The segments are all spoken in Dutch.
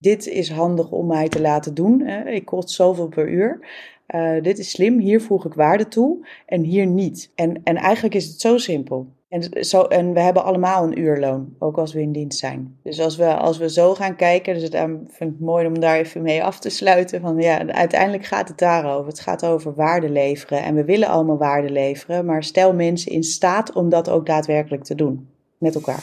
dit is handig om mij te laten doen. Ik kost zoveel per uur. Uh, dit is slim, hier voeg ik waarde toe en hier niet. En, en eigenlijk is het zo simpel. En, zo, en we hebben allemaal een uurloon, ook als we in dienst zijn. Dus als we, als we zo gaan kijken, dus het, vind ik het mooi om daar even mee af te sluiten. Van, ja, uiteindelijk gaat het daarover. Het gaat over waarde leveren. En we willen allemaal waarde leveren, maar stel mensen in staat om dat ook daadwerkelijk te doen. Met elkaar.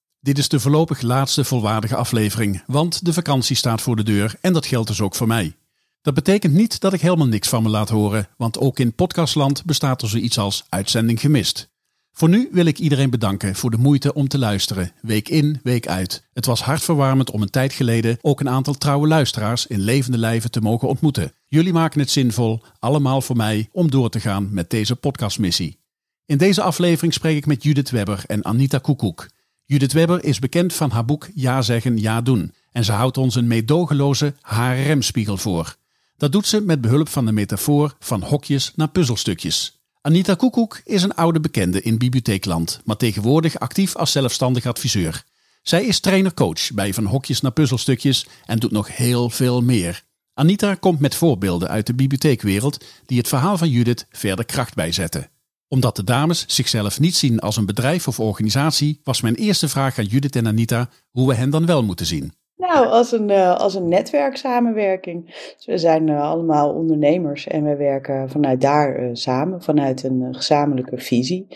Dit is de voorlopig laatste volwaardige aflevering, want de vakantie staat voor de deur en dat geldt dus ook voor mij. Dat betekent niet dat ik helemaal niks van me laat horen, want ook in podcastland bestaat er zoiets als uitzending gemist. Voor nu wil ik iedereen bedanken voor de moeite om te luisteren, week in, week uit. Het was hartverwarmend om een tijd geleden ook een aantal trouwe luisteraars in levende lijven te mogen ontmoeten. Jullie maken het zinvol, allemaal voor mij, om door te gaan met deze podcastmissie. In deze aflevering spreek ik met Judith Webber en Anita Koekoek. Judith Webber is bekend van haar boek Ja zeggen, ja doen. En ze houdt ons een meedogenloze HRM-spiegel voor. Dat doet ze met behulp van de metafoor van hokjes naar puzzelstukjes. Anita Koekoek is een oude bekende in bibliotheekland, maar tegenwoordig actief als zelfstandig adviseur. Zij is trainer-coach bij Van Hokjes naar Puzzelstukjes en doet nog heel veel meer. Anita komt met voorbeelden uit de bibliotheekwereld die het verhaal van Judith verder kracht bijzetten omdat de dames zichzelf niet zien als een bedrijf of organisatie, was mijn eerste vraag aan Judith en Anita hoe we hen dan wel moeten zien. Nou, als een, uh, als een netwerksamenwerking. Dus we zijn uh, allemaal ondernemers en we werken vanuit daar uh, samen, vanuit een gezamenlijke visie.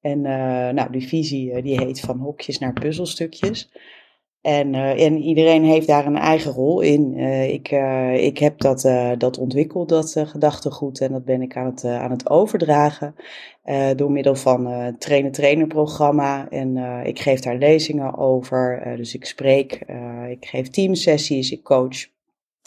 En nou, die visie die heet van hokjes naar puzzelstukjes. En, uh, en iedereen heeft daar een eigen rol in. Uh, ik, uh, ik heb dat, dat ontwikkeld, dat gedachtegoed. En dat ben ik aan het, aan het overdragen. door middel van het trainer-trainer programma. En ik geef daar lezingen over. dus ik spreek, ik geef teamsessies, ik coach.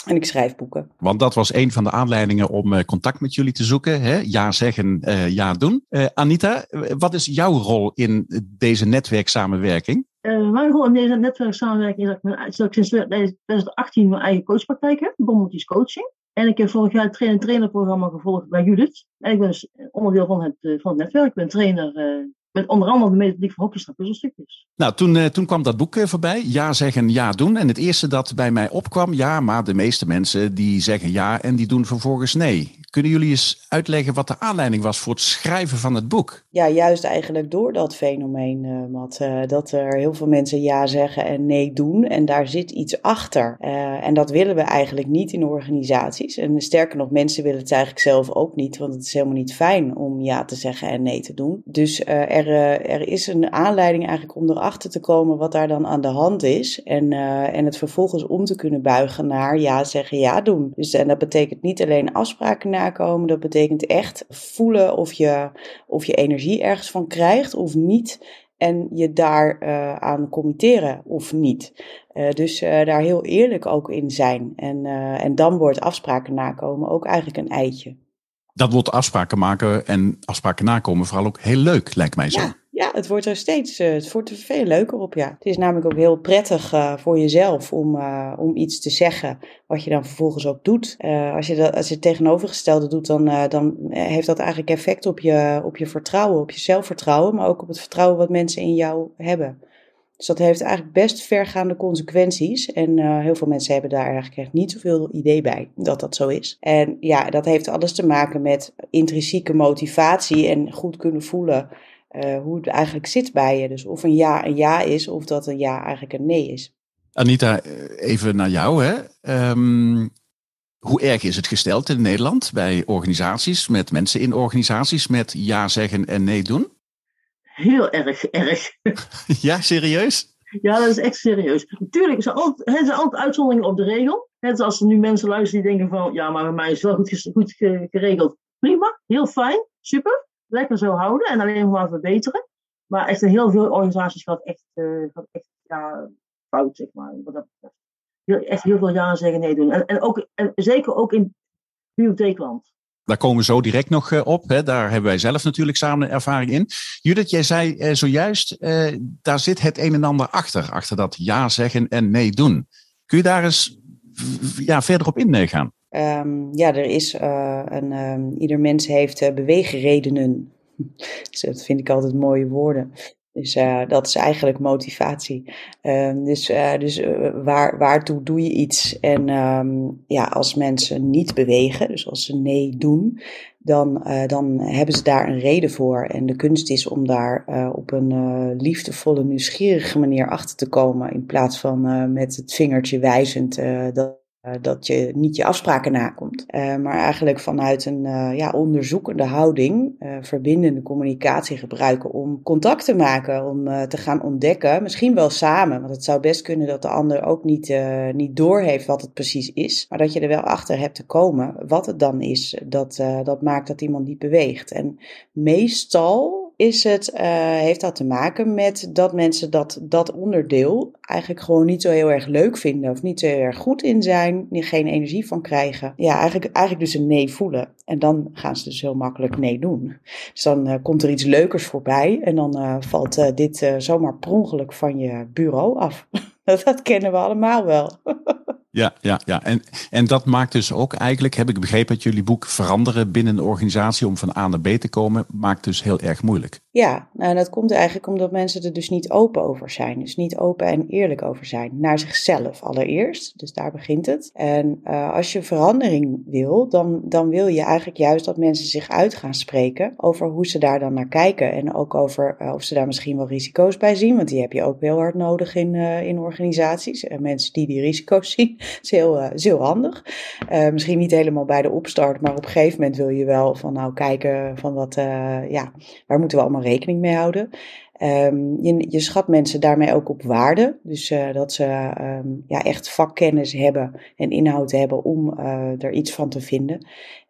En ik schrijf boeken. Want dat was een van de aanleidingen om contact met jullie te zoeken. Hè? Ja zeggen, ja doen. Anita, wat is jouw rol in deze netwerksamenwerking? Uh, mijn rol in deze netwerksamenwerking is dat ik, dat ik sinds 2018 mijn eigen coachpraktijk heb, Bommeltjes Coaching. En ik heb vorig jaar het trainer-trainerprogramma gevolgd bij Judith. En ik ben dus onderdeel van het, eh, van het netwerk. Ik ben trainer uh, met onder andere de methodiek van hokjes naar puzzelstukjes. Nou, toen, uh, toen kwam dat boek voorbij. Ja zeggen, ja doen. En het eerste dat bij mij opkwam, ja, maar de meeste mensen die zeggen ja en die doen vervolgens nee. Kunnen jullie eens uitleggen wat de aanleiding was voor het schrijven van het boek? Ja, juist eigenlijk door dat fenomeen, uh, Matt. Uh, dat er heel veel mensen ja zeggen en nee doen. En daar zit iets achter. Uh, en dat willen we eigenlijk niet in organisaties. En sterker nog, mensen willen het eigenlijk zelf ook niet. Want het is helemaal niet fijn om ja te zeggen en nee te doen. Dus er, er is een aanleiding eigenlijk om erachter te komen wat daar dan aan de hand is. En, en het vervolgens om te kunnen buigen naar ja zeggen, ja doen. Dus en dat betekent niet alleen afspraken nakomen. Dat betekent echt voelen of je, of je energie ergens van krijgt of niet. En je daar uh, aan committeren of niet. Dus daar heel eerlijk ook in zijn. En, en dan wordt afspraken nakomen ook eigenlijk een eitje. Dat wordt afspraken maken en afspraken nakomen vooral ook heel leuk, lijkt mij zo. Ja ja, het wordt er steeds uh, het wordt er veel leuker op. Ja. Het is namelijk ook heel prettig uh, voor jezelf om, uh, om iets te zeggen wat je dan vervolgens ook doet. als, je dat, als je het tegenovergestelde doet, dan, dan heeft dat eigenlijk effect op je, op je vertrouwen, op je zelfvertrouwen, maar ook op het vertrouwen wat mensen in jou hebben. Dus dat heeft eigenlijk best vergaande consequenties. En heel veel mensen hebben daar eigenlijk echt niet zoveel idee bij dat dat zo is. En ja, dat heeft alles te maken met intrinsieke motivatie en goed kunnen voelen uh, hoe het eigenlijk zit bij je. Dus of een ja een ja is, of dat een ja eigenlijk een nee is. Anita, eh, even naar jou. Hè? Um, hoe erg is het gesteld in Nederland bij organisaties, met mensen in organisaties, met ja zeggen en nee doen? Heel erg erg. ja, serieus? Ja, dat is echt serieus. Natuurlijk, er zijn altijd, er zijn altijd uitzonderingen op de regel. Net als er nu mensen luisteren die denken van, ja, maar bij mij is het wel goed, goed geregeld. Prima, heel fijn, super lekker zo houden en alleen maar verbeteren. Maar echt in heel veel organisaties gaat echt, uh, gaat echt ja, fout, zeg maar. Wat dat heel, echt heel veel ja zeggen, nee doen. En, en, ook, en zeker ook in bibliotheekland. Daar komen we zo direct nog eh, op. Hè. Daar hebben wij zelf natuurlijk samen ervaring in. Judith, jij zei eh, zojuist, eh, daar zit het een en ander achter. Achter dat ja zeggen en nee doen. Kun je daar eens ja, verder op ingaan? Um, ja, er is een. Um, ieder mens heeft beweegredenen. Dat vind ik altijd mooie woorden. Dus uh, dat is eigenlijk motivatie. Uh, dus uh, dus waar, waartoe doe je iets? En um, ja, als mensen niet bewegen, dus als ze nee doen, dan, dan hebben ze daar een reden voor. En de kunst is om daar op een liefdevolle, nieuwsgierige manier achter te komen. In plaats van met het vingertje wijzend dat uh, dat je niet je afspraken nakomt. Uh, maar eigenlijk vanuit een uh, ja, onderzoekende houding, verbindende communicatie gebruiken om contact te maken, om te gaan ontdekken. Misschien wel samen, want het zou best kunnen dat de ander ook niet, niet doorheeft wat het precies is. Maar dat je er wel achter hebt te komen wat het dan is dat, dat maakt dat iemand niet beweegt. En meestal is het, uh, heeft dat te maken met dat mensen dat, dat onderdeel eigenlijk gewoon niet zo heel erg leuk vinden of niet zo heel erg goed in zijn, geen energie van krijgen. Ja, eigenlijk, eigenlijk dus een nee voelen. En dan gaan ze dus heel makkelijk nee doen. Dus dan uh, komt er iets leukers voorbij en dan uh, valt dit zomaar per ongeluk van je bureau af. dat kennen we allemaal wel. Ja, ja, ja. En, en dat maakt dus ook eigenlijk, heb ik begrepen uit jullie boek, veranderen binnen een organisatie om van A naar B te komen, maakt dus heel erg moeilijk. Ja, nou, dat komt eigenlijk omdat mensen er dus niet open over zijn. Dus niet open en eerlijk over zijn. Naar zichzelf allereerst. Dus daar begint het. En uh, als je verandering wil, dan, dan wil je eigenlijk juist dat mensen zich uit gaan spreken over hoe ze daar dan naar kijken. En ook over uh, of ze daar misschien wel risico's bij zien. Want die heb je ook heel hard nodig in, uh, in organisaties. mensen die die risico's zien heel, uh, is heel handig. Uh, misschien niet helemaal bij de opstart, maar op een gegeven moment wil je wel van nou kijken van wat, uh, ja, waar moeten we allemaal rekening mee houden. Um, je, je, schat mensen daarmee ook op waarde. Dus uh, dat ze um, ja, echt vakkennis hebben en inhoud hebben om uh, er iets van te vinden.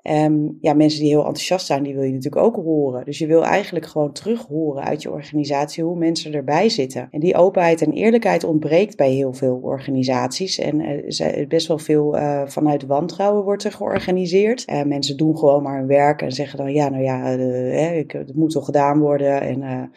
Um, ja, mensen die heel enthousiast zijn, die wil je natuurlijk ook horen. Dus je wil eigenlijk gewoon terug horen uit je organisatie hoe mensen erbij zitten. En die openheid en eerlijkheid ontbreekt bij heel veel organisaties. En uh, best wel veel vanuit wantrouwen wordt er georganiseerd. Mensen doen gewoon maar hun werk en zeggen dan, ja, nou ja, ik, het moet toch gedaan worden. En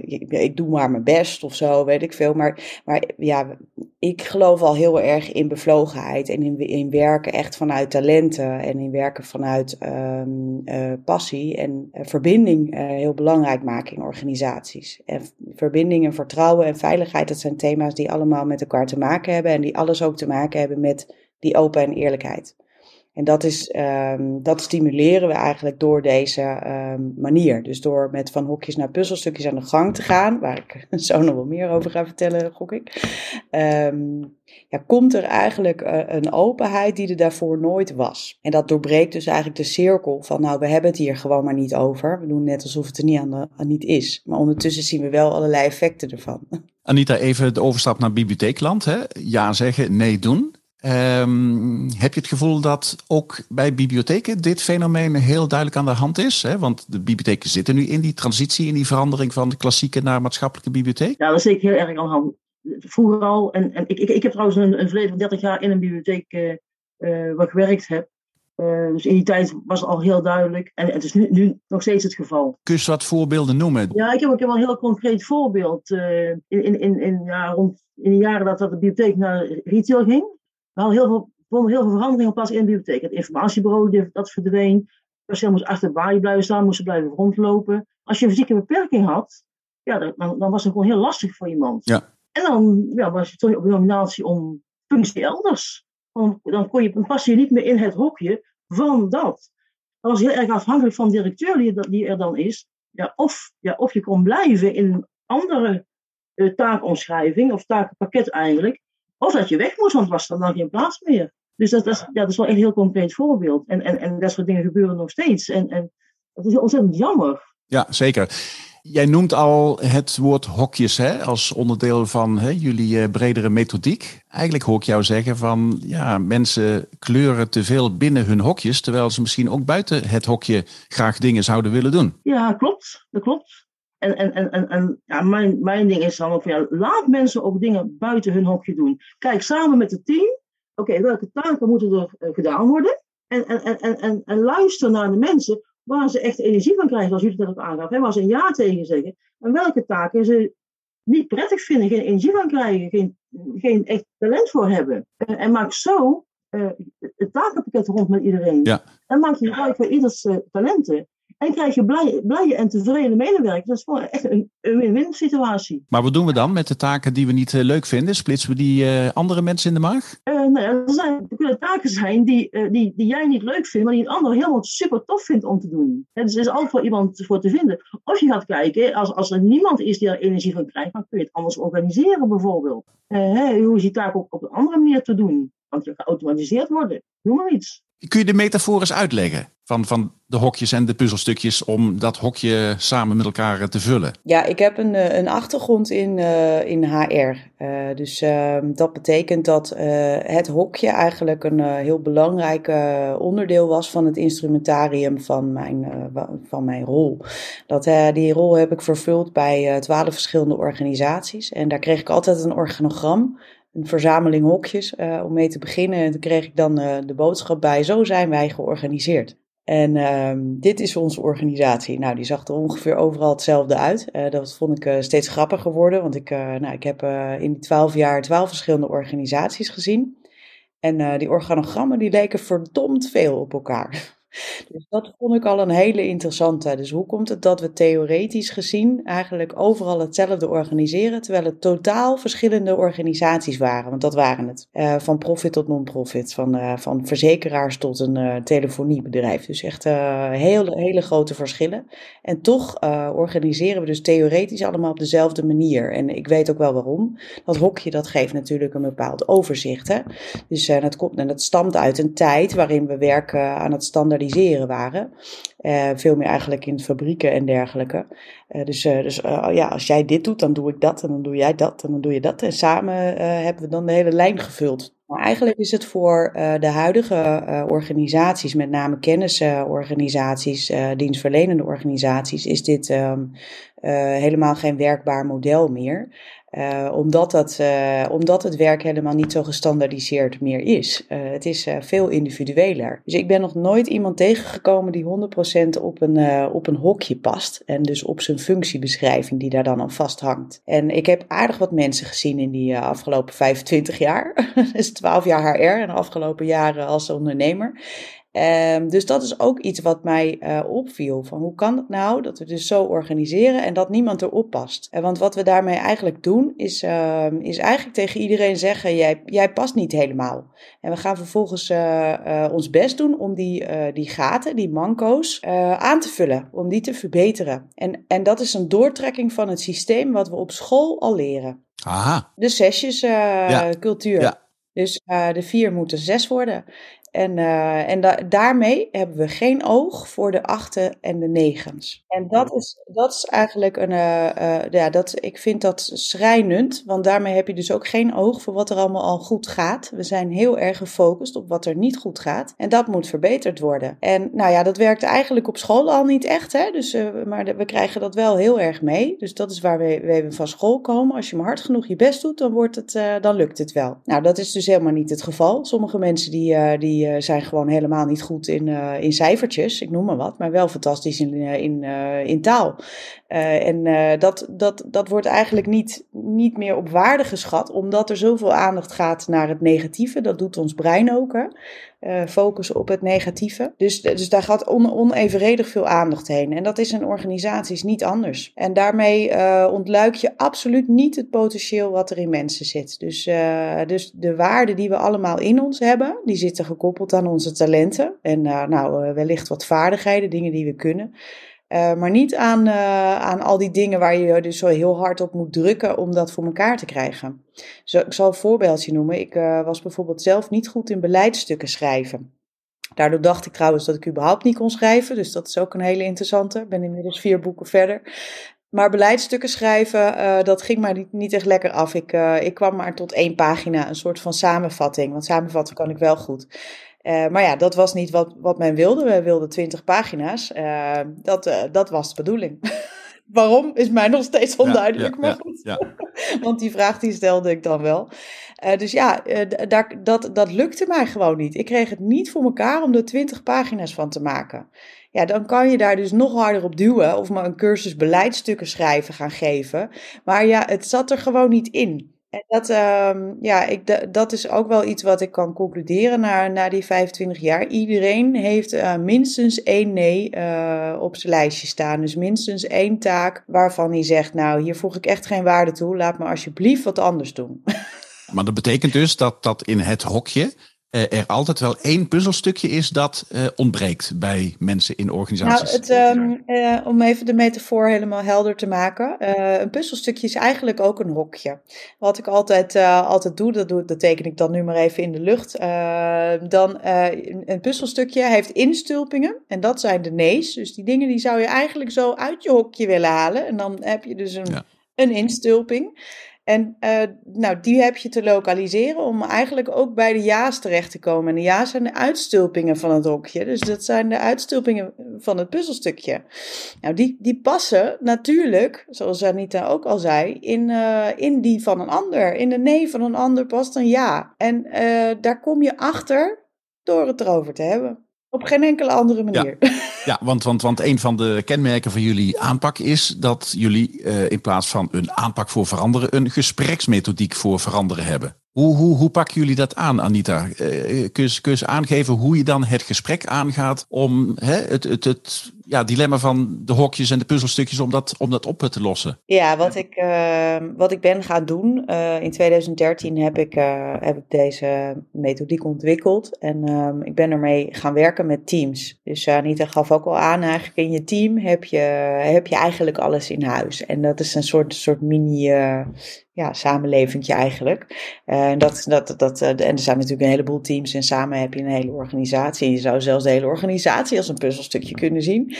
ik, ik, doe maar mijn best of zo, weet ik veel. Maar, maar ja, ik geloof al heel erg in bevlogenheid en in, in werken echt vanuit talenten en in werken vanuit um, uh, passie en uh, verbinding heel belangrijk maken in organisaties. En verbinding en vertrouwen en veiligheid, dat zijn thema's die allemaal met elkaar te maken hebben en die alles ook te maken hebben met die open en eerlijkheid. En dat, is, um, dat stimuleren we eigenlijk door deze um, manier. Dus door met van hokjes naar puzzelstukjes aan de gang te gaan, waar ik zo nog wel meer over ga vertellen, gok ik. Um, ja, komt er eigenlijk uh, een openheid die er daarvoor nooit was. En dat doorbreekt dus eigenlijk de cirkel van, nou, we hebben het hier gewoon maar niet over. We doen net alsof het er niet, aan de, aan niet is. Maar ondertussen zien we wel allerlei effecten ervan. Anita, even de overstap naar bibliotheekland. Hè? Ja zeggen, nee doen. Um, heb je het gevoel dat ook bij bibliotheken dit fenomeen heel duidelijk aan de hand is? Hè? Want de bibliotheken zitten nu in die transitie, in die verandering van de klassieke naar maatschappelijke bibliotheek. Ja, dat is zeker heel erg aan de hand. Vroeger al, en, en ik, ik, ik heb trouwens een, een verleden van 30 jaar in een bibliotheek uh, uh, waar gewerkt heb. Uh, dus in die tijd was het al heel duidelijk. En het is nu, nu nog steeds het geval. Kun je wat voorbeelden noemen? Ja, ik heb, ik heb wel een heel concreet voorbeeld. in, in, in, in, ja, rond, in de jaren dat, dat de bibliotheek naar retail ging hadden heel veel, vonden heel veel veranderingen plaats in de bibliotheek. Het informatiebureau dat verdween. Perceel moest achter de balie blijven staan, moest blijven rondlopen. Als je een fysieke beperking had, ja, dan, dan was het gewoon heel lastig voor iemand. Ja. En dan ja, was je toch op de nominatie om functie elders. Dan, dan, kon je, dan pas je niet meer in het hokje van dat. Dat was heel erg afhankelijk van de directeur die, die er dan is. Ja, of, ja, of je kon blijven in een andere uh, taakomschrijving, of takenpakket eigenlijk. Of dat je weg moest, want was er dan geen plaats meer. Dus dat, dat, is, ja, dat is wel een heel concreet voorbeeld. En, en, en dat soort dingen gebeuren nog steeds. En, en dat is ontzettend jammer. Ja, zeker. Jij noemt al het woord hokjes hè, als onderdeel van hè, jullie eh, bredere methodiek. Eigenlijk hoor ik jou zeggen van ja, mensen kleuren te veel binnen hun hokjes, terwijl ze misschien ook buiten het hokje graag dingen zouden willen doen. Ja, klopt. Dat klopt. En, en, en, en, en ja, mijn, mijn ding is dan ook ja, laat mensen ook dingen buiten hun hokje doen. Kijk, samen met het team, oké, welke taken moeten er uh, gedaan worden? En, en, en, en, en, luister naar de mensen waar ze echt energie van krijgen, zoals jullie dat ook aangaf, hè, waar ze een ja tegen zeggen. En welke taken ze niet prettig vinden, geen energie van krijgen, geen, geen echt talent voor hebben. En, en maak zo uh, het takenpakket rond met iedereen. Ja. En maak je gebruik van ieders uh, talenten. En krijg je blije, blije en tevreden medewerkers. Dat is gewoon echt een, win-win situatie. Maar wat doen we dan met de taken die we niet uh, leuk vinden? Splitsen we die uh, andere mensen in de maag? Uh, nou ja, er, zijn, kunnen taken zijn die, die, die jij niet leuk vindt, maar die een ander helemaal super tof vindt om te doen. Ja, dus er is altijd voor iemand voor te vinden. Of je gaat kijken, als, als er niemand is die er energie van krijgt, dan kun je het anders organiseren bijvoorbeeld. Hey, hoe is die taak ook op een andere manier te doen? Want je geautomatiseerd worden. Noem maar iets. Kun je de metafoor eens uitleggen van, van de hokjes en de puzzelstukjes om dat hokje samen met elkaar te vullen? Ja, ik heb een, een achtergrond in, uh, in HR. Dus uh, dat betekent dat het hokje eigenlijk een heel belangrijk onderdeel was van het instrumentarium van mijn, van mijn rol. Dat, die rol heb ik vervuld bij twaalf verschillende organisaties. En daar kreeg ik altijd een organogram een verzameling hokjes uh, om mee te beginnen. En toen kreeg ik dan uh, de boodschap bij: zo zijn wij georganiseerd. En uh, dit is onze organisatie. Nou, die zag er ongeveer overal hetzelfde uit. Uh, dat vond ik steeds grappiger worden, want ik, nou, ik heb in die twaalf jaar twaalf verschillende organisaties gezien. En die organogrammen die leken verdomd veel op elkaar. Dus dat vond ik al een hele interessante. Dus hoe komt het dat we theoretisch gezien eigenlijk overal hetzelfde organiseren, terwijl het totaal verschillende organisaties waren? Want dat waren het. Uh, van profit tot non-profit, van, uh, van verzekeraars tot een uh, telefoniebedrijf. Dus echt hele, hele grote verschillen. En toch organiseren we dus theoretisch allemaal op dezelfde manier. En ik weet ook wel waarom. Dat hokje dat geeft natuurlijk een bepaald overzicht. Hè? Dus dat, komt, en dat stamt uit een tijd waarin we werken aan het standaardiseren waren. Uh, veel meer eigenlijk in fabrieken en dergelijke. Uh, dus uh, dus ja, als jij dit doet, dan doe ik dat. En dan doe jij dat. En dan doe je dat. En samen hebben we dan de hele lijn gevuld. Maar eigenlijk is het voor de huidige organisaties, met name kennisorganisaties, dienstverlenende organisaties, is dit um, helemaal geen werkbaar model meer. Uh, omdat, dat, uh, omdat het werk helemaal niet zo gestandardiseerd meer is. Uh, het is veel individueler. Dus ik ben nog nooit iemand tegengekomen die 100% op een, op een hokje past. En dus op zijn functiebeschrijving die daar dan aan vasthangt. En ik heb aardig wat mensen gezien in die afgelopen 25 jaar. dus 12 jaar HR en de afgelopen jaren als ondernemer. Um, dus dat is ook iets wat mij uh, opviel. Van hoe kan het nou dat we dus zo organiseren en dat niemand erop past? En want wat we daarmee eigenlijk doen, is, uh, is eigenlijk tegen iedereen zeggen: jij, jij past niet helemaal. En we gaan vervolgens uh, ons best doen om die, die gaten, die manco's, aan te vullen, om die te verbeteren. En, en dat is een doortrekking van het systeem wat we op school al leren. Aha. De zesjescultuur. Ja. Ja. Dus uh, de vier moeten zes worden. En, uh, en da daarmee hebben we geen oog voor de achten en de negens. En dat is, dat is eigenlijk een. Uh, uh, ja, dat, ik vind dat schrijnend, want daarmee heb je dus ook geen oog voor wat er allemaal al goed gaat. We zijn heel erg gefocust op wat er niet goed gaat. En dat moet verbeterd worden. En nou ja, dat werkt eigenlijk op school al niet echt, hè? Dus, maar we krijgen dat wel heel erg mee. Dus dat is waar we, we van school komen. Als je maar hard genoeg je best doet, dan, wordt het, dan lukt het wel. Nou, dat is dus helemaal niet het geval. Sommige mensen die. die die zijn gewoon helemaal niet goed in, uh, in cijfertjes, ik noem maar wat, maar wel fantastisch in, in, uh, in taal. En dat, dat, dat wordt eigenlijk niet, niet meer op waarde geschat, omdat er zoveel aandacht gaat naar het negatieve. Dat doet ons brein ook. Hè? Uh, focus op het negatieve. Dus, dus daar gaat on, onevenredig veel aandacht heen. En dat is in organisaties niet anders. En daarmee uh, ontluik je absoluut niet het potentieel wat er in mensen zit. Dus, uh, dus de waarden die we allemaal in ons hebben, die zitten gekoppeld aan onze talenten. En nou, wellicht wat vaardigheden, dingen die we kunnen. Uh, maar niet aan, uh, aan al die dingen waar je dus zo heel hard op moet drukken om dat voor elkaar te krijgen. Zo, ik zal een voorbeeldje noemen. Ik uh, was bijvoorbeeld zelf niet goed in beleidsstukken schrijven. Daardoor dacht ik trouwens dat ik überhaupt niet kon schrijven. Dus dat is ook een hele interessante. Ik ben inmiddels vier boeken verder. Maar beleidsstukken schrijven, dat ging niet, niet echt lekker af. Ik, ik kwam maar tot één pagina, een soort van samenvatting. Want samenvatten kan ik wel goed. Uh, maar ja, dat was niet wat, wat men wilde. We wilden twintig pagina's. Uh, dat, uh, dat was de bedoeling. Waarom is mij nog steeds onduidelijk, ja, maar ja, goed. ja. Want die vraag die stelde ik dan wel. Eh, dus ja, eh, daar, dat, dat lukte mij gewoon niet. Ik kreeg het niet voor elkaar om er 20 pagina's van te maken. Ja, dan kan je daar dus nog harder op duwen of maar een cursus beleidsstukken schrijven gaan geven. Maar ja, het zat er gewoon niet in. En dat, ehm, ja, ik, dat is ook wel iets wat ik kan concluderen na, na die 25 jaar. Iedereen heeft eh, minstens één nee eh, op zijn lijstje staan. Dus minstens één taak waarvan hij zegt, nou, hier voeg ik echt geen waarde toe. Laat me alsjeblieft wat anders doen. Maar dat betekent dus dat, dat in het hokje er altijd wel één puzzelstukje is dat eh, ontbreekt bij mensen in Nou, organisaties. het, ehm, eh, om even de metafoor helemaal helder te maken. eh, een puzzelstukje is eigenlijk ook een hokje. Wat ik altijd, eh, altijd doe, dat, doe, dat teken ik dan nu maar even in de lucht. eh, dan, eh, een, een puzzelstukje heeft instulpingen. En dat zijn de nee's. Dus die dingen die zou je eigenlijk zo uit je hokje willen halen. En dan heb je dus een, Ja. een instulping. En eh, nou, die heb je te lokaliseren om eigenlijk ook bij de ja's terecht te komen. En de ja's zijn de uitstulpingen van het hokje. Dus dat zijn de uitstulpingen van het puzzelstukje. Nou, die, die passen natuurlijk, zoals Anita ook al zei, in, eh, in die van een ander. In de nee van een ander past een ja. En eh, daar kom je achter door het erover te hebben. Op geen enkele andere manier. Ja, want, want, want een van de kenmerken van jullie aanpak is dat jullie eh, in plaats van een aanpak voor veranderen, een gespreksmethodiek voor veranderen hebben. Hoe, hoe, hoe pakken jullie dat aan, Anita? Eh, kun, je, kun je eens aangeven hoe je dan het gesprek aangaat om hè, het, het, het ja, dilemma van de hokjes en de puzzelstukjes om dat, om dat op te lossen? Ja, wat ik, eh, wat ik ben gaan doen. eh, in 2013 heb ik, eh, heb ik deze methodiek ontwikkeld. En ehm, ik ben ermee gaan werken met teams. Dus Anita gaf ook al aan, eigenlijk in je team heb je, heb je eigenlijk alles in huis. En dat is een soort, soort mini ja, samenlevingje eigenlijk. En, dat, dat, dat, en er zijn natuurlijk een heleboel teams en samen heb je een hele organisatie. Je zou zelfs de hele organisatie als een puzzelstukje kunnen zien.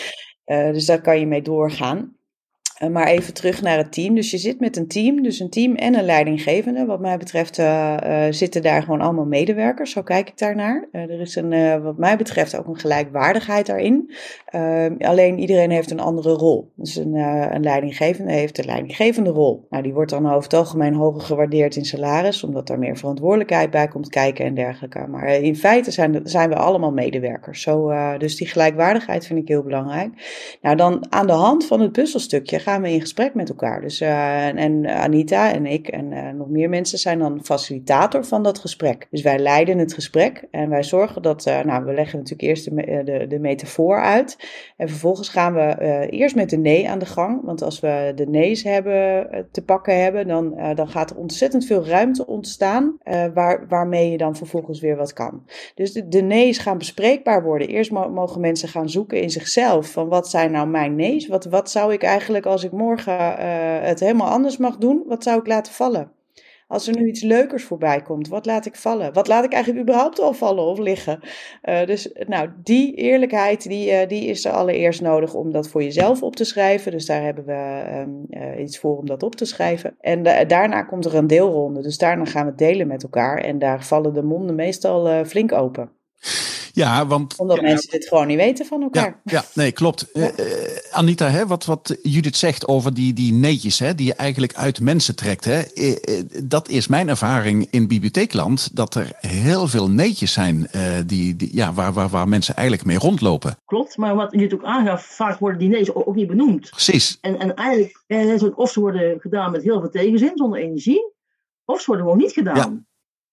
Eh, dus daar kan je mee doorgaan. Uh, maar even terug naar het team. Dus je zit met een team, dus een team en een leidinggevende. Wat mij betreft uh, uh, zitten daar gewoon allemaal medewerkers. Zo kijk ik daarnaar. er is een, wat mij betreft ook een gelijkwaardigheid daarin. alleen iedereen heeft een andere rol. Dus een, een leidinggevende heeft een leidinggevende rol. Nou, die wordt dan over het algemeen hoger gewaardeerd in salaris, omdat daar meer verantwoordelijkheid bij komt kijken en dergelijke. Maar in feite zijn, zijn we allemaal medewerkers. Zo, dus die gelijkwaardigheid vind ik heel belangrijk. Nou, dan aan de hand van het puzzelstukje gaan we in gesprek met elkaar. Dus, uh, en Anita en ik en uh, nog meer mensen zijn dan facilitator van dat gesprek. Dus wij leiden het gesprek en wij zorgen dat, uh, nou, we leggen natuurlijk eerst de, de, de metafoor uit. En vervolgens gaan we eerst met de nee aan de gang. Want als we de nee's hebben, te pakken hebben, dan, dan gaat er ontzettend veel ruimte ontstaan waar, waarmee je dan vervolgens weer wat kan. Dus de, nee's gaan bespreekbaar worden. Eerst mo mogen mensen gaan zoeken in zichzelf van wat zijn nou mijn nee's? Wat, wat zou ik eigenlijk als ik morgen uh, het helemaal anders mag doen, wat zou ik laten vallen? Als er nu iets leukers voorbij komt, wat laat ik vallen? Wat laat ik eigenlijk überhaupt al vallen of liggen? Uh, dus nou, die eerlijkheid, die, uh, die is er allereerst nodig om dat voor jezelf op te schrijven. Dus daar hebben we um, iets voor om dat op te schrijven. En daarna komt er een deelronde. Dus daarna gaan we delen met elkaar. En daar vallen de monden meestal flink open. Ja, want. Omdat ja, mensen dit gewoon niet weten van elkaar. Ja, ja nee, klopt. Ja. Uh, Anita, hè, wat, wat Judith zegt over die, die neetjes hè, die je eigenlijk uit mensen trekt. Hè, uh, dat is mijn ervaring in bibliotheekland. Dat er heel veel neetjes zijn uh, die, die, ja, waar, waar, waar mensen eigenlijk mee rondlopen. Klopt, maar wat Judith ook aangaf, vaak worden die neetjes ook niet benoemd. Precies. En, en eigenlijk, eh, of ze worden gedaan met heel veel tegenzin, zonder energie. Of ze worden gewoon niet gedaan.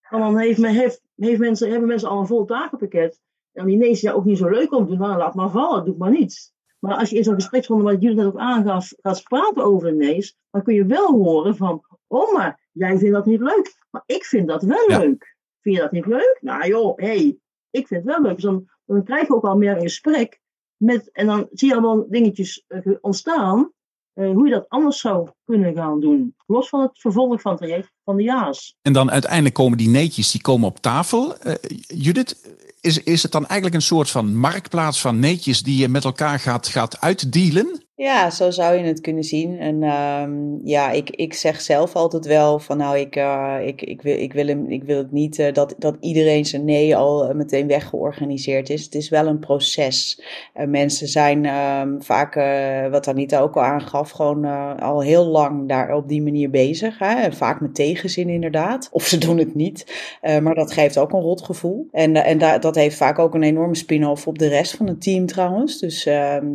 Ja. En dan heeft, heeft, heeft mensen, hebben mensen al een vol takenpakket. Die nee's ja ook niet zo leuk om te doen. Nou, laat maar vallen, doe maar niets. Maar als je in zo'n gespreksronde, wat Judith net ook aangaf, gaat praten over een nees, dan kun je wel horen van, oh maar, jij vindt dat niet leuk. Maar ik vind dat wel Ja. leuk. Vind je dat niet leuk? Nou joh, hé, hey, ik vind het wel leuk. Dus dan, dan krijg je ook al meer een gesprek. Met, en dan zie je allemaal dingetjes eh, ontstaan, eh, hoe je dat anders zou kunnen gaan doen. Los van het vervolg van het traject van de ja's. En dan uiteindelijk komen die neetjes die komen op tafel. Uh, Judith, is, is het dan eigenlijk een soort van marktplaats van neetjes die je met elkaar gaat, gaat uitdealen? Ja, zo zou je het kunnen zien. En ehm, ja, ik, ik zeg zelf altijd wel van nou, ik, uh, ik, ik, wil, ik, wil, hem, ik wil het niet uh, dat, dat iedereen zijn nee al uh, meteen weggeorganiseerd is. Het is wel een proces. mensen zijn um, vaak, wat Anita ook al aangaf, gewoon al heel lang daar op die manier bezig. Hè? Vaak met tegenzin inderdaad. Of ze doen het niet. maar dat geeft ook een rot gevoel. En, en da dat heeft vaak ook een enorme spin-off op de rest van het team trouwens. Dus, ehm,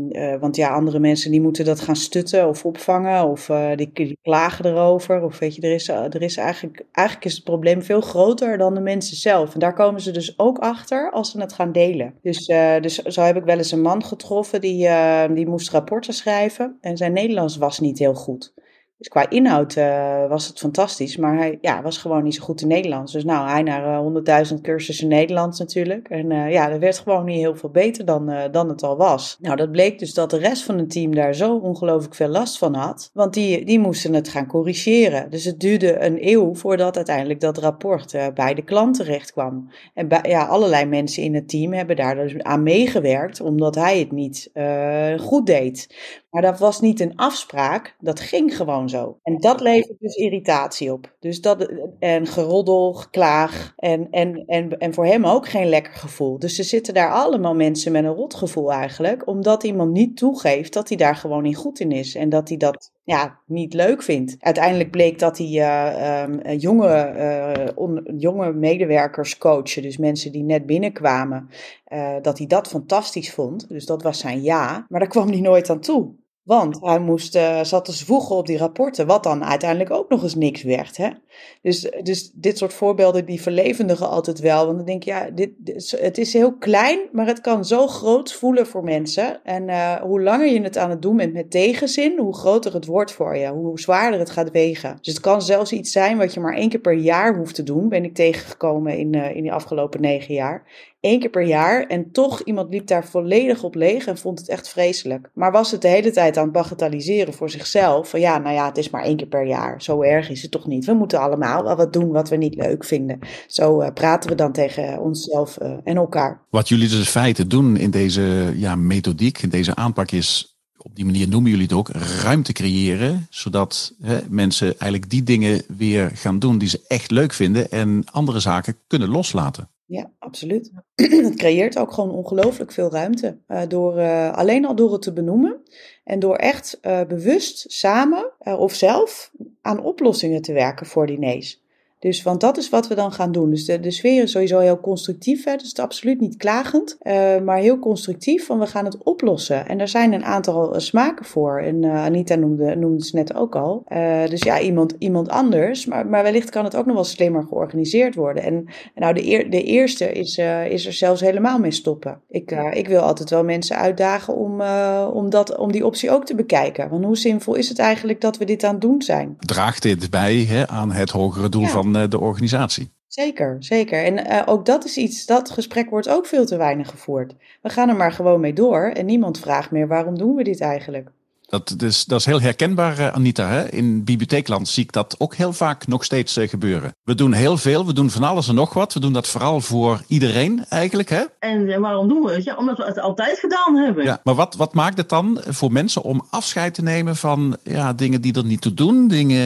want ja, andere mensen die moeten dat gaan stutten of opvangen of uh, die, klagen erover. Of weet je, er is, er is eigenlijk, eigenlijk is het probleem veel groter dan de mensen zelf. En daar komen ze dus ook achter als ze het gaan delen. Dus, uh, dus zo heb ik wel eens een man getroffen die, uh, die moest rapporten schrijven en zijn Nederlands was niet heel goed. Dus qua inhoud uh, was het fantastisch, maar hij ja, was gewoon niet zo goed in Nederlands. Dus nou, hij naar uh, 100.000 cursussen Nederlands natuurlijk. En uh, ja, dat werd gewoon niet heel veel beter dan, dan het al was. Nou, dat bleek dus dat de rest van het team daar zo ongelooflijk veel last van had. Want die, die moesten het gaan corrigeren. Dus het duurde een eeuw voordat uiteindelijk dat rapport bij de klant terecht kwam. En ja, allerlei mensen in het team hebben daar dus aan meegewerkt, omdat hij het niet goed deed. Maar dat was niet een afspraak, dat ging gewoon zo. En dat levert dus irritatie op. Dus dat, en geroddel, geklaag en, en, en, en voor hem ook geen lekker gevoel. Dus er zitten daar allemaal mensen met een rotgevoel eigenlijk, omdat iemand niet toegeeft dat hij daar gewoon niet goed in is. En dat hij dat ja, niet leuk vindt. Uiteindelijk bleek dat hij uh, um, jonge, uh, on, jonge medewerkers coachen, dus mensen die net binnenkwamen, uh, dat hij dat fantastisch vond. Dus dat was zijn ja, maar daar kwam hij nooit aan toe. Want hij moest, uh, zat te zwoegen op die rapporten, wat dan uiteindelijk ook nog eens niks werd. Hè? Dus, dus dit soort voorbeelden die verlevendigen altijd wel. Want dan denk je, ja, dit, het is heel klein, maar het kan zo groot voelen voor mensen. En uh, hoe langer je het aan het doen bent met tegenzin, hoe groter het wordt voor je, hoe zwaarder het gaat wegen. Dus het kan zelfs iets zijn wat je maar één keer per jaar hoeft te doen, ben ik tegengekomen in, uh, in die afgelopen negen jaar één keer per jaar. En toch, iemand liep daar volledig op leeg en vond het echt vreselijk. Maar was het de hele tijd aan het bagatelliseren voor zichzelf. Van ja, nou ja, het is maar één keer per jaar. Zo erg is het toch niet. We moeten allemaal wel wat doen wat we niet leuk vinden. Zo uh, praten we dan tegen onszelf uh, en elkaar. Wat jullie dus in feite doen in deze ja, methodiek, in deze aanpak is op die manier noemen jullie het ook, ruimte creëren. Zodat hè, mensen eigenlijk die dingen weer gaan doen die ze echt leuk vinden en andere zaken kunnen loslaten. Ja, absoluut. Het creëert ook gewoon ongelooflijk veel ruimte. Uh, door, uh, alleen al door het te benoemen en door echt uh, bewust samen of zelf aan oplossingen te werken voor die nees. Dus, want dat is wat we dan gaan doen. Dus de, de sfeer is sowieso heel constructief. Hè? Dus het is absoluut niet klagend, uh, maar heel constructief. Van we gaan het oplossen. En er zijn een aantal uh, smaken voor. En uh, Anita noemde, noemde het net ook al. dus ja, iemand, iemand anders. Maar, maar wellicht kan het ook nog wel slimmer georganiseerd worden. En, nou, de, eer, de eerste is, is er zelfs helemaal mee stoppen. Ik, ik wil altijd wel mensen uitdagen om, om, dat, om die optie ook te bekijken. Want hoe zinvol is het eigenlijk dat we dit aan het doen zijn? Draagt dit bij hè, aan het hogere doel ja. van eh, de organisatie. Zeker, zeker. En uh, ook dat is iets, dat gesprek wordt ook veel te weinig gevoerd. We gaan er maar gewoon mee door en niemand vraagt meer waarom doen we dit eigenlijk. Dat, is, dat is heel herkenbaar, eh, Anita. Hè? In bibliotheekland zie ik dat ook heel vaak nog steeds uh, gebeuren. We doen heel veel, we doen van alles en nog wat. We doen dat vooral voor iedereen eigenlijk. Hè? En waarom doen we het? Ja, omdat we het altijd gedaan hebben. Ja, maar wat, wat maakt het dan voor mensen om afscheid te nemen van ja, dingen die er niet toe doen? Dingen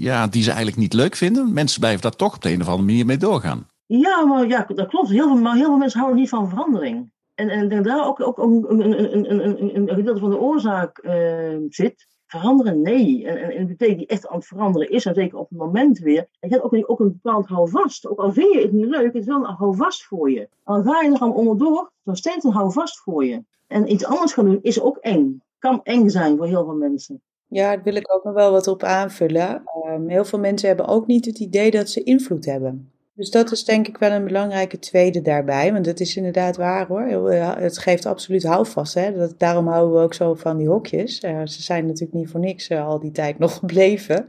ja, die ze eigenlijk niet leuk vinden? Mensen blijven daar toch op de een of andere manier mee doorgaan. Ja, maar ja, dat klopt. Heel veel, maar heel veel mensen houden niet van verandering en, en denk daar ook, ook een, een, een, een, gedeelte van de oorzaak uh, zit. Veranderen, nee. En, en, en betekent die echt aan het veranderen is, en zeker op het moment weer. En je hebt ook, ook een bepaald houvast. Ook al vind je het niet leuk, het is wel een houvast voor je. Al ga je er dan onderdoor, dan steeds een houvast voor je. En iets anders gaan doen is ook eng. Kan eng zijn voor heel veel mensen. Ja, daar wil ik ook nog wel wat op aanvullen. Um, heel veel mensen hebben ook niet het idee dat ze invloed hebben. Dus dat is denk ik wel een belangrijke tweede daarbij. Want het is inderdaad waar hoor. Het geeft absoluut houvast. Hè? Dat, daarom houden we ook zo van die hokjes. Uh, ze zijn natuurlijk niet voor niks uh, al die tijd nog gebleven.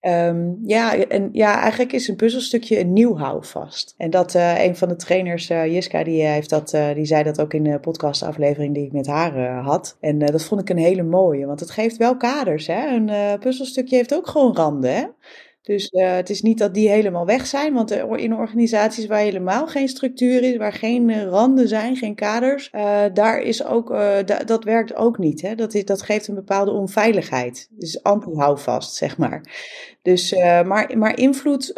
Um, ja, en ja, eigenlijk is een puzzelstukje een nieuw houvast. En dat een van de trainers, Jiska, die, heeft dat, die zei dat ook in de podcastaflevering die ik met haar had. En dat vond ik een hele mooie. Want het geeft wel kaders. Hè? Een puzzelstukje heeft ook gewoon randen. Hè? Dus uh, het is niet dat die helemaal weg zijn, want in organisaties waar helemaal geen structuur is, waar geen uh, randen zijn, geen kaders, uh, daar is ook, da dat werkt ook niet. Hè? Dat, is, dat geeft een bepaalde onveiligheid. Dus anti-houvast, zeg maar. Dus, maar, maar invloed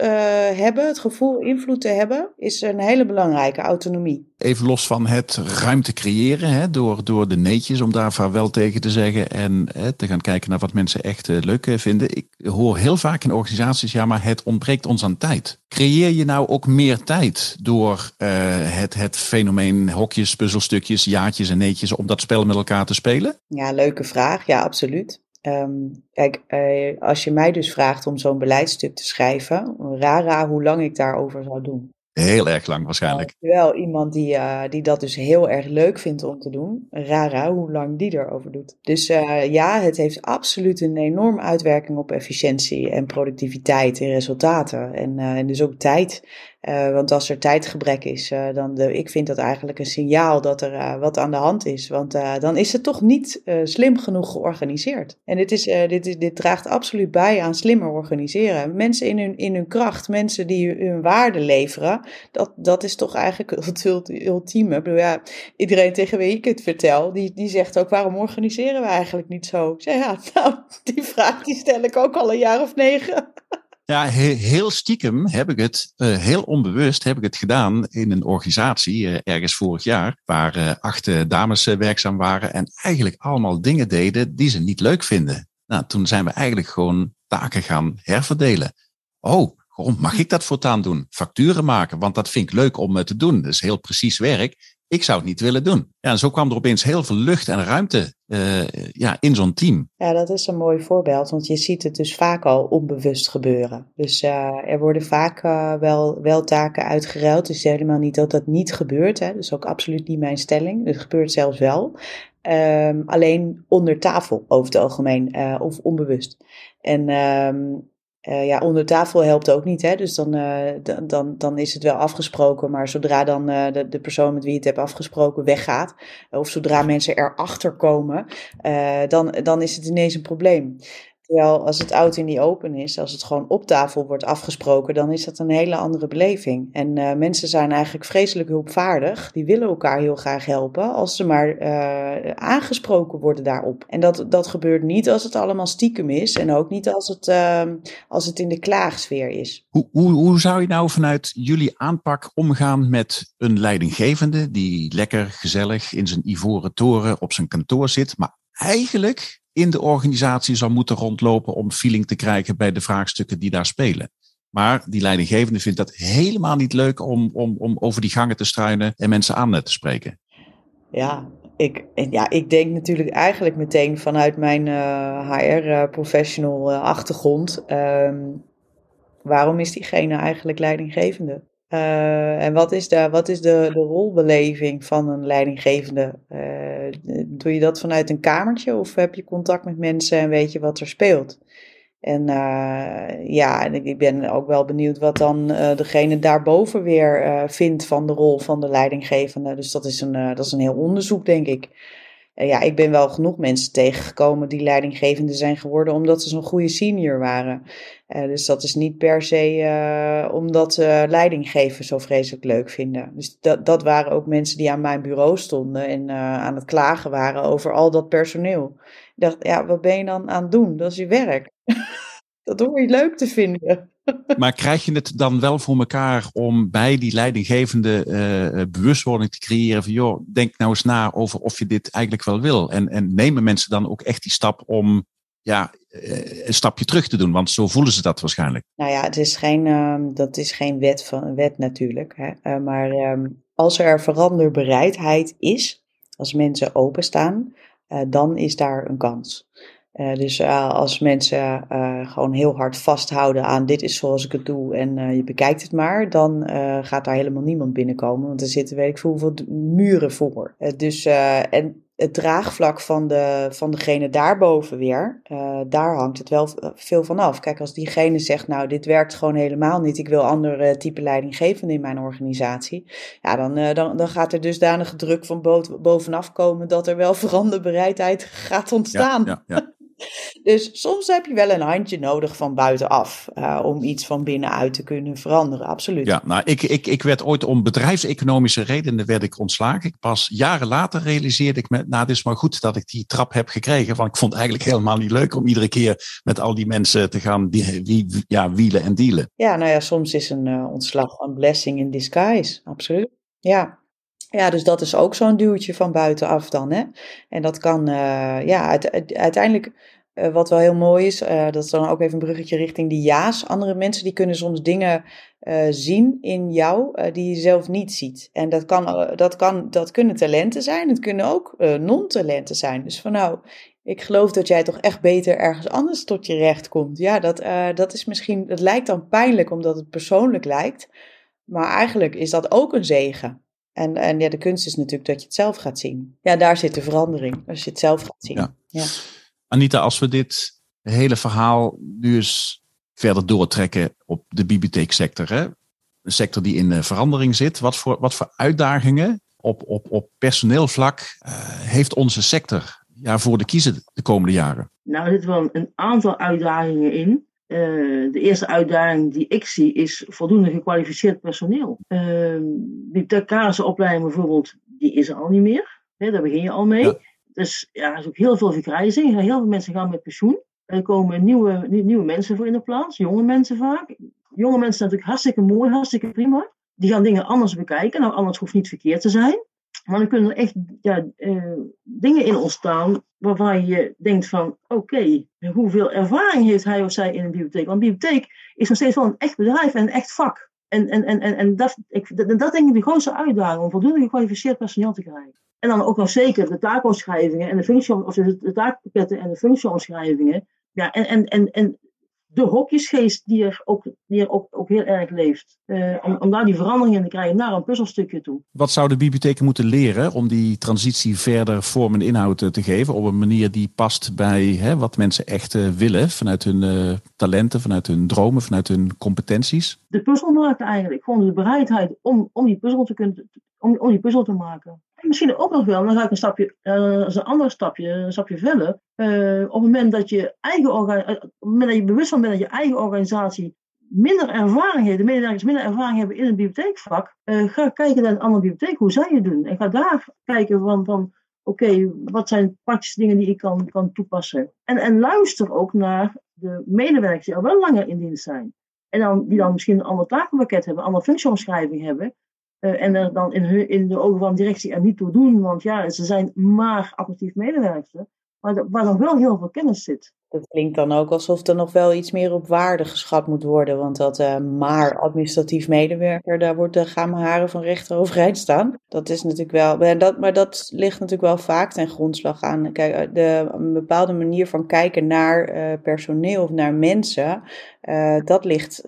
hebben, het gevoel invloed te hebben, is een hele belangrijke autonomie. Even los van het ruimte creëren, hè, door, door de neetjes, om daar wel tegen te zeggen en hè, te gaan kijken naar wat mensen echt leuk vinden. Ik hoor heel vaak in organisaties ja, maar het ontbreekt ons aan tijd. Creëer je nou ook meer tijd door het, het fenomeen hokjes, puzzelstukjes, jaartjes en neetjes om dat spel met elkaar te spelen? Ja, leuke vraag. Ja, absoluut. Um, kijk, uh, als je mij dus vraagt om zo'n beleidstuk te schrijven, rara hoe lang ik daarover zou doen. Heel erg lang waarschijnlijk. wel iemand die, uh, die dat dus heel erg leuk vindt om te doen. Rara hoe lang die erover doet. Dus uh, ja, het heeft absoluut een enorme uitwerking op efficiëntie en productiviteit en resultaten. En, en dus ook tijd. Uh, want als er tijdgebrek is, uh, dan de, ik vind dat eigenlijk een signaal dat er uh, wat aan de hand is. Want dan is het toch niet slim genoeg georganiseerd. En dit, is, dit, is, dit draagt absoluut bij aan slimmer organiseren. Mensen in hun, in hun kracht, mensen die hun waarde leveren, dat, dat is toch eigenlijk het ultieme. Bedoel, ja, iedereen tegen wie ik het vertel, die, die zegt ook waarom organiseren we eigenlijk niet zo? Ja, nou, die vraag die stel ik ook al een jaar of negen. Ja, heel stiekem heb ik het, uh, heel onbewust heb ik het gedaan in een organisatie, uh, ergens vorig jaar, waar uh, acht dames werkzaam waren en eigenlijk allemaal dingen deden die ze niet leuk vinden. Nou, toen zijn we eigenlijk gewoon taken gaan herverdelen. Oh, mag ik dat voortaan doen? Facturen maken, want dat vind ik leuk om te doen. Dat is heel precies werk. Ik zou het niet willen doen. Ja, en zo kwam er opeens heel veel lucht en ruimte uh, ja, in zo'n team. Ja, dat is een mooi voorbeeld, want je ziet het dus vaak al onbewust gebeuren. Dus uh, er worden vaak uh, wel, wel taken uitgeruild. Is helemaal niet dat dat niet gebeurt. Hè. Dat is ook absoluut niet mijn stelling. Het gebeurt zelfs wel. Um, alleen onder tafel over het algemeen of onbewust. En um, uh, ja, onder tafel helpt ook niet, hè? dus dan, uh, dan, dan is het wel afgesproken. Maar zodra dan uh, de, de persoon met wie je het hebt afgesproken weggaat, of zodra mensen erachter komen, dan, dan is het ineens een probleem. Terwijl als het oud in die open is, als het gewoon op tafel wordt afgesproken, dan is dat een hele andere beleving. En uh, mensen zijn eigenlijk vreselijk hulpvaardig. Die willen elkaar heel graag helpen als ze maar uh, aangesproken worden daarop. En dat, dat gebeurt niet als het allemaal stiekem is en ook niet als het, uh, als het in de klaagsfeer is. Hoe, hoe, hoe zou je nou vanuit jullie aanpak omgaan met een leidinggevende die lekker gezellig in zijn ivoren toren op zijn kantoor zit, maar eigenlijk in de organisatie zou moeten rondlopen om feeling te krijgen bij de vraagstukken die daar spelen. Maar die leidinggevende vindt dat helemaal niet leuk om, om, om over die gangen te struinen en mensen aan te spreken. Ja, ik, ja, ik denk natuurlijk eigenlijk meteen vanuit mijn HR-professional uh, achtergrond. Um, waarom is diegene eigenlijk leidinggevende? Uh, en wat is, de, wat is de, de rolbeleving van een leidinggevende? Uh, doe je dat vanuit een kamertje of heb je contact met mensen en weet je wat er speelt? En uh, ja, en ik ben ook wel benieuwd wat dan degene daarboven weer vindt van de rol van de leidinggevende. Dus dat is een, dat is een heel onderzoek, denk ik. ja, ik ben wel genoeg mensen tegengekomen die leidinggevende zijn geworden omdat ze zo'n goede senior waren. Uh, dus dat is niet per se uh, omdat uh, leidinggevers zo vreselijk leuk vinden. Dus dat, dat waren ook mensen die aan mijn bureau stonden en aan het klagen waren over al dat personeel. Ik dacht, ja, wat ben je dan aan het doen? Dat is je werk. dat hoor je leuk te vinden. maar krijg je het dan wel voor elkaar om bij die leidinggevende bewustwording te creëren van, joh, denk nou eens na over of je dit eigenlijk wel wil. En, en nemen mensen dan ook echt die stap om ja, eh, een stapje terug te doen, want zo voelen ze dat waarschijnlijk. Nou ja, het is geen, uh, dat is geen wet, van, wet natuurlijk. Hè? Uh, maar um, als er veranderbereidheid is, als mensen openstaan, uh, dan is daar een kans. dus als mensen gewoon heel hard vasthouden aan dit is zoals ik het doe en je bekijkt het maar, dan gaat daar helemaal niemand binnenkomen. Want er zitten weet ik veel muren voor. dus en het draagvlak van, de, van degene daarboven weer, uh, daar hangt het wel veel van af. Kijk, als diegene zegt, nou, dit werkt gewoon helemaal niet, ik wil andere type leidinggevende in mijn organisatie, ja, dan, uh, dan, dan gaat er dusdanige druk van bovenaf komen dat er wel veranderbereidheid gaat ontstaan. Ja, ja, ja. Dus soms heb je wel een handje nodig van buitenaf uh, om iets van binnenuit te kunnen veranderen, absoluut. Ja, nou, ik, ik, ik werd ooit om bedrijfseconomische redenen werd ik ontslagen. Ik pas jaren later realiseerde ik me, nou, het is maar goed dat ik die trap heb gekregen, want ik vond het eigenlijk helemaal niet leuk om iedere keer met al die mensen te gaan die, wie, ja, wielen en dealen. Ja, nou ja, soms is een uh, ontslag een blessing in disguise, absoluut. Ja. Ja, dus dat is ook zo'n duwtje van buitenaf dan. Hè? En dat kan, uh, ja, uiteindelijk, uh, wat wel heel mooi is, uh, dat is dan ook even een bruggetje richting die ja's. Andere mensen die kunnen soms dingen zien in jou die je zelf niet ziet. En dat, kan, dat, kan, dat kunnen talenten zijn, het kunnen ook non-talenten zijn. Dus van nou, ik geloof dat jij toch echt beter ergens anders tot je recht komt. Ja, dat, dat is misschien, dat lijkt dan pijnlijk omdat het persoonlijk lijkt. Maar eigenlijk is dat ook een zegen. En, en ja, de kunst is natuurlijk dat je het zelf gaat zien. Ja, daar zit de verandering, als je het zelf gaat zien. Ja. ja. Anita, als we dit hele verhaal nu eens verder doortrekken op de bibliotheeksector. Hè? Een sector die in verandering zit. Wat voor, wat voor uitdagingen op, op, op personeelvlak uh, heeft onze sector ja, voor de kiezer de komende jaren? Nou, er zitten wel een aantal uitdagingen in. Uh, de eerste uitdaging die ik zie is voldoende gekwalificeerd personeel. Uh, die opleiding bijvoorbeeld, die is er al niet meer. Hè, daar begin je al mee. Ja. Dus ja, er is ook heel veel vergrijzing. Heel veel mensen gaan met pensioen. Er komen nieuwe, nieuwe mensen voor in de plaats, jonge mensen vaak. Jonge mensen zijn natuurlijk hartstikke mooi, hartstikke prima. Die gaan dingen anders bekijken. Nou, anders hoeft niet verkeerd te zijn. Maar dan kunnen er echt ja, uh, dingen in ontstaan waarvan je denkt van oké, hoeveel ervaring heeft hij of zij in een bibliotheek? Want een bibliotheek is nog steeds wel een echt bedrijf en een echt vak. En, en, en, en, en dat, ik, dat, denk ik de grootste uitdaging om voldoende gekwalificeerd personeel te krijgen. En dan ook nog zeker de taakomschrijvingen en de functie, of de taakpakketten en de functieomschrijvingen. Ja, en, en, en, en de hokjesgeest die er ook, die er ook, ook heel erg leeft. Uh, om, om daar die verandering in te krijgen naar een puzzelstukje toe. Wat zouden bibliotheken moeten leren om die transitie verder vorm en inhoud te geven? Op een manier die past bij hè, wat mensen echt uh, willen vanuit hun uh, talenten, vanuit hun dromen, vanuit hun competenties? De puzzel maken eigenlijk. Gewoon de bereidheid om, om, die, puzzel te kunnen, om, om die puzzel te maken. Misschien ook nog wel, dan ga ik een stapje, uh, een ander stapje, een stapje verder. Uh, op het moment dat je eigen organisatie, op het moment dat je bewust van bent dat je eigen organisatie minder ervaring heeft, de medewerkers minder ervaring hebben in een bibliotheekvak, ga kijken naar een andere bibliotheek, hoe zij het doen. En ga daar kijken van, van oké, wat zijn praktische dingen die ik kan, kan toepassen. En, en luister ook naar de medewerkers die al wel langer in dienst zijn. En dan, die dan misschien een ander takenpakket hebben, een andere functieomschrijving hebben. Uh, en er dan in, in, de ogen van directie er niet toe doen, want ja, ze zijn maar actief medewerkers. Maar waar dan wel heel veel kennis zit. Dat klinkt dan ook alsof er nog wel iets meer op waarde geschat moet worden. Want dat uh, maar administratief medewerker, daar wordt de gaan mijn haren van rechter overeind staan. Dat is natuurlijk wel. Dat, maar dat ligt natuurlijk wel vaak ten grondslag aan. Kijk, de, een bepaalde manier van kijken naar uh, personeel of naar mensen. Dat ligt,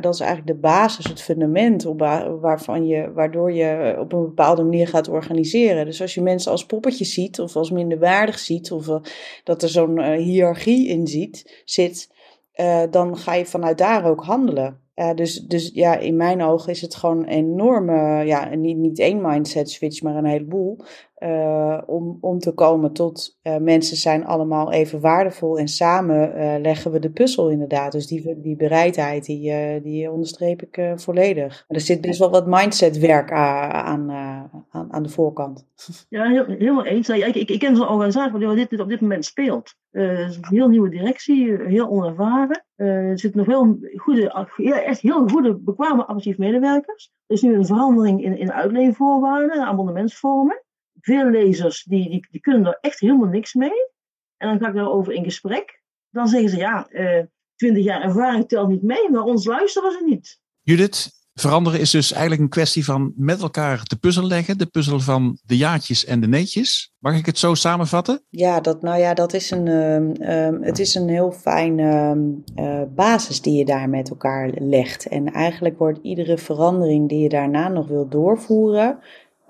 dat is eigenlijk de basis, het fundament op, waarvan je, waardoor je op een bepaalde manier gaat organiseren. Dus als je mensen als poppetjes ziet of als minderwaardig ziet, of dat er zo'n hiërarchie in ziet, zit, uh, dan ga je vanuit daar ook handelen. Uh, dus, dus ja, in mijn ogen is het gewoon een enorme, ja, niet, niet één mindset switch, maar een heleboel. Uh, om, om te komen tot uh, mensen zijn allemaal even waardevol en samen leggen we de puzzel inderdaad. Dus die, die bereidheid, die, die onderstreep ik volledig. er zit best wel wat mindset werk aan, aan, aan de voorkant. Ja, heel, helemaal eens. Ik, ik, ik ken zo'n organisatie waar dit, op dit moment speelt. een heel nieuwe directie, heel onervaren. er zitten nog heel goede, echt heel goede, bekwame administratief medewerkers. Er is nu een verandering in, in uitleenvoorwaarden, abonnementsvormen. Veel lezers die, die, die kunnen er echt helemaal niks mee. En dan ga ik daarover in gesprek. Dan zeggen ze, ja, uh, 20 jaar ervaring telt niet mee, maar ons luisteren ze niet. Judith, veranderen is dus eigenlijk een kwestie van met elkaar de puzzel leggen. De puzzel van de jaartjes en de neetjes. Mag ik het zo samenvatten? Ja, dat, nou ja, dat is een, um, het is een heel fijn um, uh, basis die je daar met elkaar legt. En eigenlijk wordt iedere verandering die je daarna nog wil doorvoeren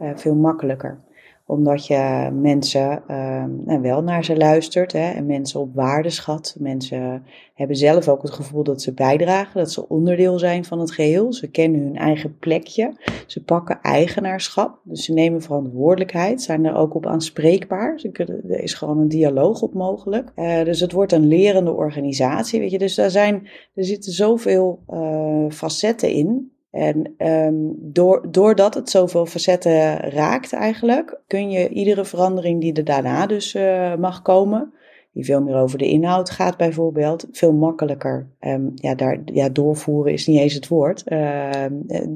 uh, veel makkelijker omdat je mensen uh, wel naar ze luistert hè, en mensen op waarde schat. Mensen hebben zelf ook het gevoel dat ze bijdragen, dat ze onderdeel zijn van het geheel. Ze kennen hun eigen plekje. Ze pakken eigenaarschap, dus ze nemen verantwoordelijkheid, zijn er ook op aanspreekbaar. Ze kunnen, er is gewoon een dialoog op mogelijk. Uh, dus het wordt een lerende organisatie, weet je. Dus daar zijn, er zitten zoveel uh, facetten in. En um, door, doordat het zoveel facetten raakt eigenlijk, kun je iedere verandering die er daarna dus uh, mag komen, die veel meer over de inhoud gaat bijvoorbeeld, veel makkelijker um, ja, daar, ja, doorvoeren is niet eens het woord, uh,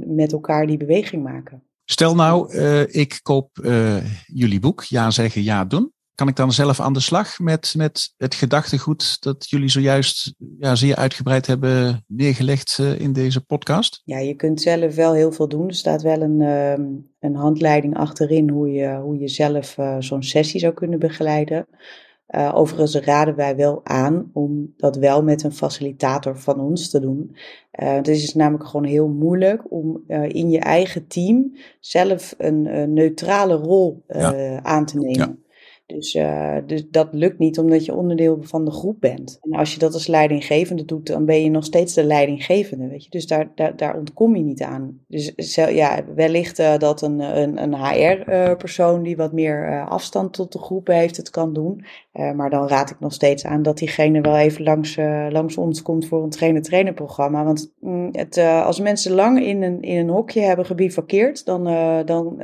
met elkaar die beweging maken. Stel nou, uh, ik koop jullie boek, Ja zeggen, ja doen kan ik dan zelf aan de slag met, met het gedachtegoed dat jullie zojuist ja, zeer uitgebreid hebben neergelegd uh, in deze podcast? Ja, je kunt zelf wel heel veel doen. Er staat wel een, uh, een handleiding achterin hoe je, hoe je zelf uh, zo'n sessie zou kunnen begeleiden. Uh, overigens raden wij wel aan om dat wel met een facilitator van ons te doen. Uh, het is namelijk gewoon heel moeilijk om uh, in je eigen team zelf een, een neutrale rol ja. aan te nemen. Ja. Dus, uh, dus dat lukt niet omdat je onderdeel van de groep bent. En als je dat als leidinggevende doet, dan ben je nog steeds de leidinggevende, weet je. Dus daar, daar, daar ontkom je niet aan. Dus ja, wellicht uh, dat een, een, een HR-persoon uh, die wat meer afstand tot de groep heeft, het kan doen. Maar dan raad ik nog steeds aan dat diegene wel even langs, langs ons komt voor een trainer-trainer programma. Want mm, het, als mensen lang in een, in een hokje hebben gebivakkeerd, dan, dan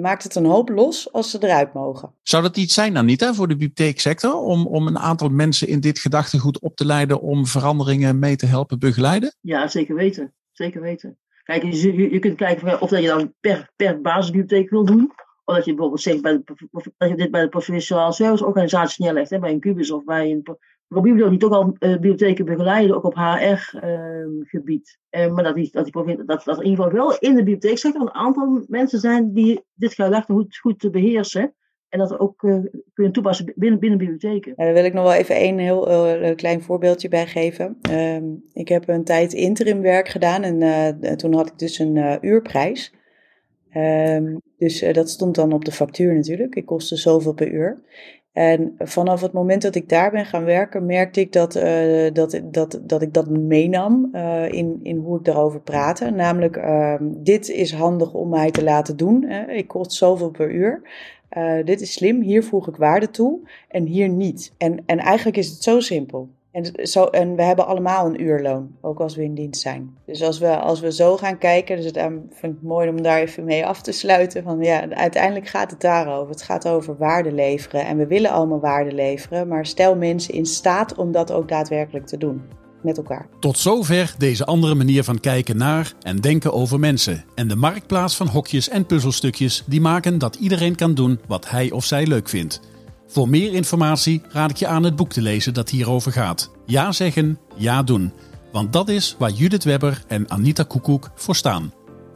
maakt het een hoop los als ze eruit mogen. Zou dat iets zijn, Anita, voor de bibliotheeksector? Om, om een aantal mensen in dit gedachtegoed op te leiden om veranderingen mee te helpen begeleiden? Ja, zeker weten. Zeker weten. Kijk, je, je kunt kijken of dat je dan per, per basisbibliotheek wil doen. Of dat je bijvoorbeeld zegt bij de, dat je dit bij de professionele serviceorganisatie neerlegt, hè, bij een Cubus of bij een Probiblo, die toch al uh, bibliotheken begeleiden, ook op HR-gebied. Ehm, uh, maar dat, die, dat, die, dat, in ieder geval wel in de bibliotheeksector een aantal mensen zijn die dit gedachtegoed goed te beheersen. En dat ook uh, kunnen toepassen binnen, binnen bibliotheken. Daar wil ik nog wel even een heel klein voorbeeldje bij geven. Um, ik heb een tijd interim werk gedaan en toen had ik dus een uurprijs. Um, dus dat stond dan op de factuur natuurlijk. Ik kostte zoveel per uur. En vanaf het moment dat ik daar ben gaan werken, merkte ik dat, uh, dat, dat, dat ik dat meenam uh, in, in hoe ik daarover praatte. Namelijk, uh, dit is handig om mij te laten doen. Hè. Ik kost zoveel per uur. Dit is slim, hier voeg ik waarde toe en hier niet. En, en eigenlijk is het zo simpel. En, zo, en we hebben allemaal een uurloon, ook als we in dienst zijn. Dus als we, als we zo gaan kijken, dus het vind ik mooi om daar even mee af te sluiten. Van ja, uiteindelijk gaat het daarover. Het gaat over waarde leveren. En we willen allemaal waarde leveren, maar stel mensen in staat om dat ook daadwerkelijk te doen met elkaar. Tot zover deze andere manier van kijken naar en denken over mensen. En de marktplaats van hokjes en puzzelstukjes die maken dat iedereen kan doen wat hij of zij leuk vindt. Voor meer informatie raad ik je aan het boek te lezen dat hierover gaat. Ja zeggen, ja doen. Want dat is waar Judith Webber en Anita Koekoek voor staan.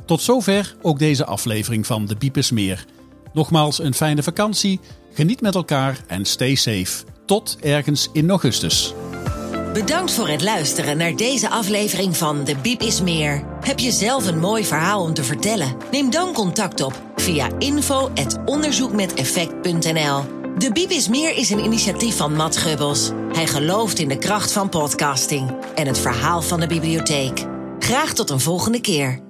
Tot zover ook deze aflevering van De Biepersmeer. Nogmaals een fijne vakantie, geniet met elkaar en stay safe. Tot ergens in augustus. Bedankt voor het luisteren naar deze aflevering van De Biep is Meer. Heb je zelf een mooi verhaal om te vertellen? Neem dan contact op via info.onderzoekmeteffect.nl. De Biep is Meer is een initiatief van Matt Gubbels. Hij gelooft in de kracht van podcasting en het verhaal van de bibliotheek. Graag tot een volgende keer.